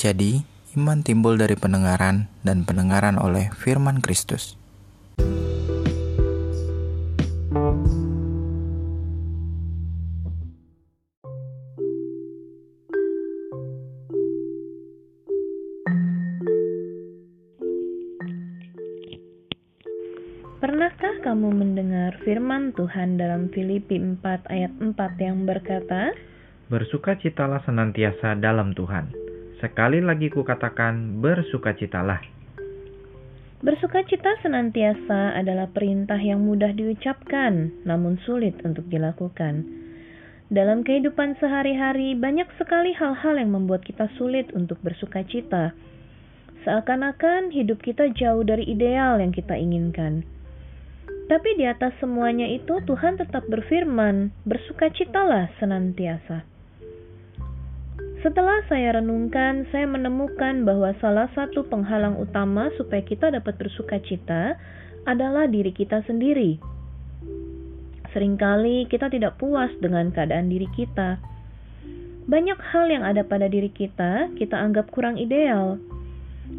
Jadi, iman timbul dari pendengaran dan pendengaran oleh firman Kristus. Pernahkah kamu mendengar firman Tuhan dalam Filipi 4 ayat 4 yang berkata, Bersukacitalah senantiasa dalam Tuhan. Sekali lagi kukatakan, bersukacitalah. Bersukacita senantiasa adalah perintah yang mudah diucapkan, namun sulit untuk dilakukan. Dalam kehidupan sehari-hari, banyak sekali hal-hal yang membuat kita sulit untuk bersukacita. Seakan-akan hidup kita jauh dari ideal yang kita inginkan. Tapi di atas semuanya itu Tuhan tetap berfirman, bersukacitalah senantiasa. Setelah saya renungkan, saya menemukan bahwa salah satu penghalang utama supaya kita dapat bersukacita adalah diri kita sendiri. Seringkali kita tidak puas dengan keadaan diri kita. Banyak hal yang ada pada diri kita, kita anggap kurang ideal.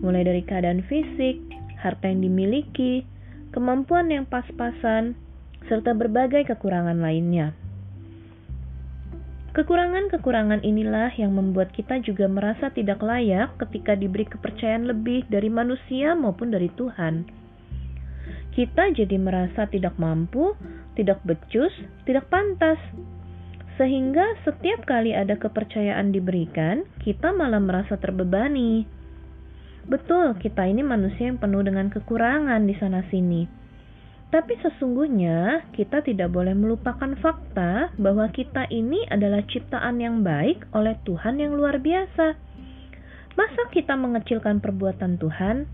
Mulai dari keadaan fisik, harta yang dimiliki, kemampuan yang pas-pasan, serta berbagai kekurangan lainnya. Kekurangan-kekurangan inilah yang membuat kita juga merasa tidak layak ketika diberi kepercayaan lebih dari manusia maupun dari Tuhan. Kita jadi merasa tidak mampu, tidak becus, tidak pantas. Sehingga setiap kali ada kepercayaan diberikan, kita malah merasa terbebani Betul, kita ini manusia yang penuh dengan kekurangan di sana-sini. Tapi sesungguhnya kita tidak boleh melupakan fakta bahwa kita ini adalah ciptaan yang baik oleh Tuhan yang luar biasa. Masa kita mengecilkan perbuatan Tuhan?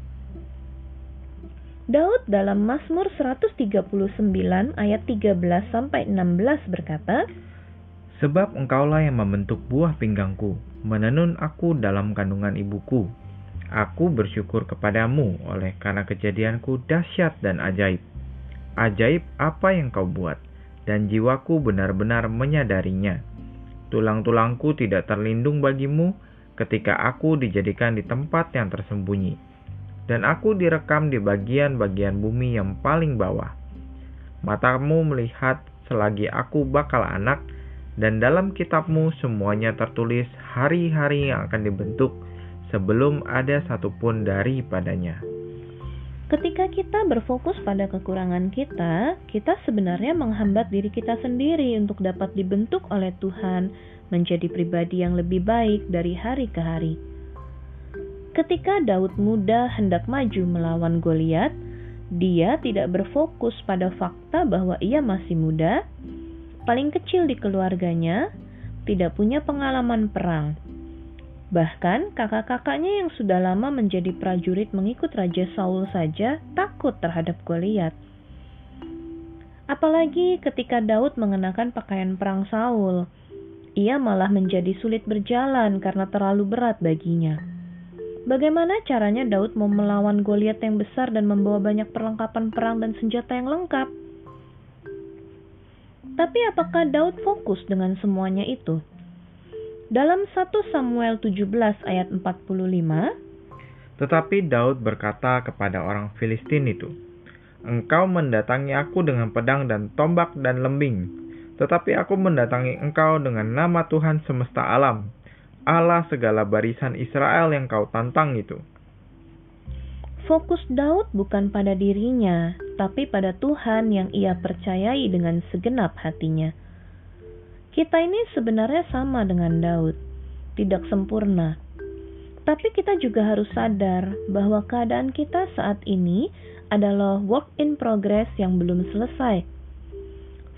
Daud dalam Mazmur 139 ayat 13 sampai 16 berkata, Sebab engkaulah yang membentuk buah pinggangku, menenun aku dalam kandungan ibuku. Aku bersyukur kepadamu oleh karena kejadianku dahsyat dan ajaib. Ajaib apa yang kau buat, dan jiwaku benar-benar menyadarinya. Tulang-tulangku tidak terlindung bagimu ketika aku dijadikan di tempat yang tersembunyi, dan aku direkam di bagian-bagian bumi yang paling bawah. Matamu melihat selagi aku bakal anak, dan dalam kitabmu semuanya tertulis hari-hari yang akan dibentuk sebelum ada satupun daripadanya. Ketika kita berfokus pada kekurangan kita, kita sebenarnya menghambat diri kita sendiri untuk dapat dibentuk oleh Tuhan menjadi pribadi yang lebih baik dari hari ke hari. Ketika Daud muda hendak maju melawan Goliat, dia tidak berfokus pada fakta bahwa ia masih muda, paling kecil di keluarganya, tidak punya pengalaman perang, Bahkan kakak-kakaknya yang sudah lama menjadi prajurit mengikut Raja Saul saja takut terhadap Goliat. Apalagi ketika Daud mengenakan pakaian perang Saul, ia malah menjadi sulit berjalan karena terlalu berat baginya. Bagaimana caranya Daud mau melawan Goliat yang besar dan membawa banyak perlengkapan perang dan senjata yang lengkap? Tapi apakah Daud fokus dengan semuanya itu? Dalam 1 Samuel 17 ayat 45, Tetapi Daud berkata kepada orang Filistin itu, Engkau mendatangi aku dengan pedang dan tombak dan lembing, tetapi aku mendatangi engkau dengan nama Tuhan semesta alam, Allah segala barisan Israel yang kau tantang itu. Fokus Daud bukan pada dirinya, tapi pada Tuhan yang ia percayai dengan segenap hatinya. Kita ini sebenarnya sama dengan Daud, tidak sempurna. Tapi kita juga harus sadar bahwa keadaan kita saat ini adalah work in progress yang belum selesai.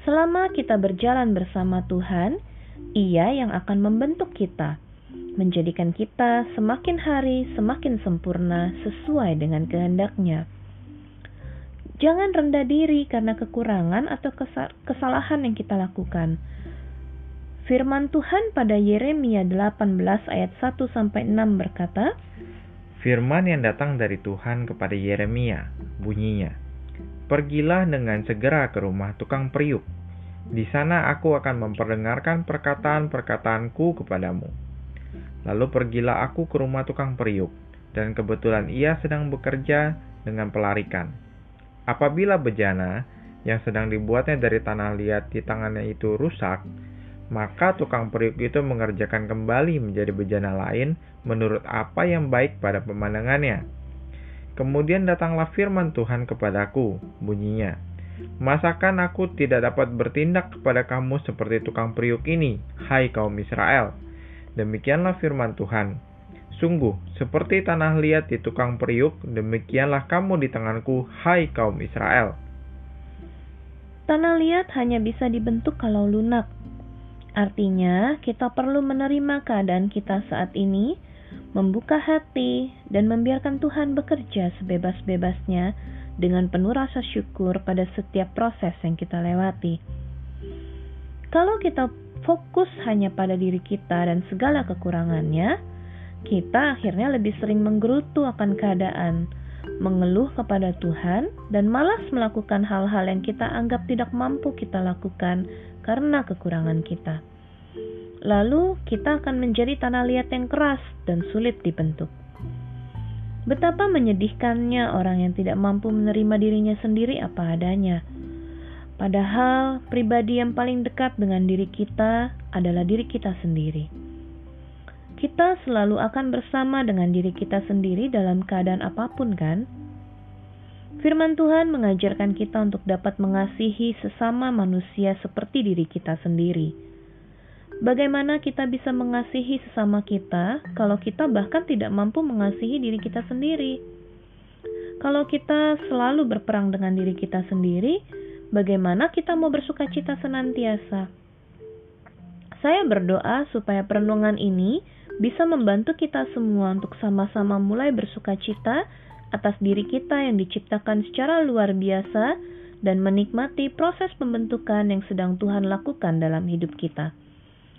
Selama kita berjalan bersama Tuhan, Ia yang akan membentuk kita, menjadikan kita semakin hari semakin sempurna sesuai dengan kehendaknya. Jangan rendah diri karena kekurangan atau kesalahan yang kita lakukan Firman Tuhan pada Yeremia 18 ayat 1 sampai 6 berkata, Firman yang datang dari Tuhan kepada Yeremia bunyinya, Pergilah dengan segera ke rumah tukang periuk. Di sana aku akan memperdengarkan perkataan-perkataanku kepadamu. Lalu pergilah aku ke rumah tukang periuk, dan kebetulan ia sedang bekerja dengan pelarikan. Apabila bejana yang sedang dibuatnya dari tanah liat di tangannya itu rusak, maka tukang periuk itu mengerjakan kembali menjadi bejana lain menurut apa yang baik pada pemandangannya. Kemudian datanglah firman Tuhan kepadaku, bunyinya, Masakan aku tidak dapat bertindak kepada kamu seperti tukang periuk ini, hai kaum Israel? Demikianlah firman Tuhan. Sungguh, seperti tanah liat di tukang periuk, demikianlah kamu di tanganku, hai kaum Israel. Tanah liat hanya bisa dibentuk kalau lunak. Artinya, kita perlu menerima keadaan kita saat ini, membuka hati, dan membiarkan Tuhan bekerja sebebas-bebasnya dengan penuh rasa syukur pada setiap proses yang kita lewati. Kalau kita fokus hanya pada diri kita dan segala kekurangannya, kita akhirnya lebih sering menggerutu akan keadaan, mengeluh kepada Tuhan, dan malas melakukan hal-hal yang kita anggap tidak mampu kita lakukan karena kekurangan kita. Lalu, kita akan menjadi tanah liat yang keras dan sulit dibentuk. Betapa menyedihkannya orang yang tidak mampu menerima dirinya sendiri apa adanya. Padahal pribadi yang paling dekat dengan diri kita adalah diri kita sendiri. Kita selalu akan bersama dengan diri kita sendiri dalam keadaan apa pun, kan? Firman Tuhan mengajarkan kita untuk dapat mengasihi sesama manusia seperti diri kita sendiri. Bagaimana kita bisa mengasihi sesama kita kalau kita bahkan tidak mampu mengasihi diri kita sendiri? Kalau kita selalu berperang dengan diri kita sendiri, bagaimana kita mau bersuka cita senantiasa? Saya berdoa supaya perenungan ini bisa membantu kita semua untuk sama-sama mulai bersuka cita atas diri kita yang diciptakan secara luar biasa dan menikmati proses pembentukan yang sedang Tuhan lakukan dalam hidup kita.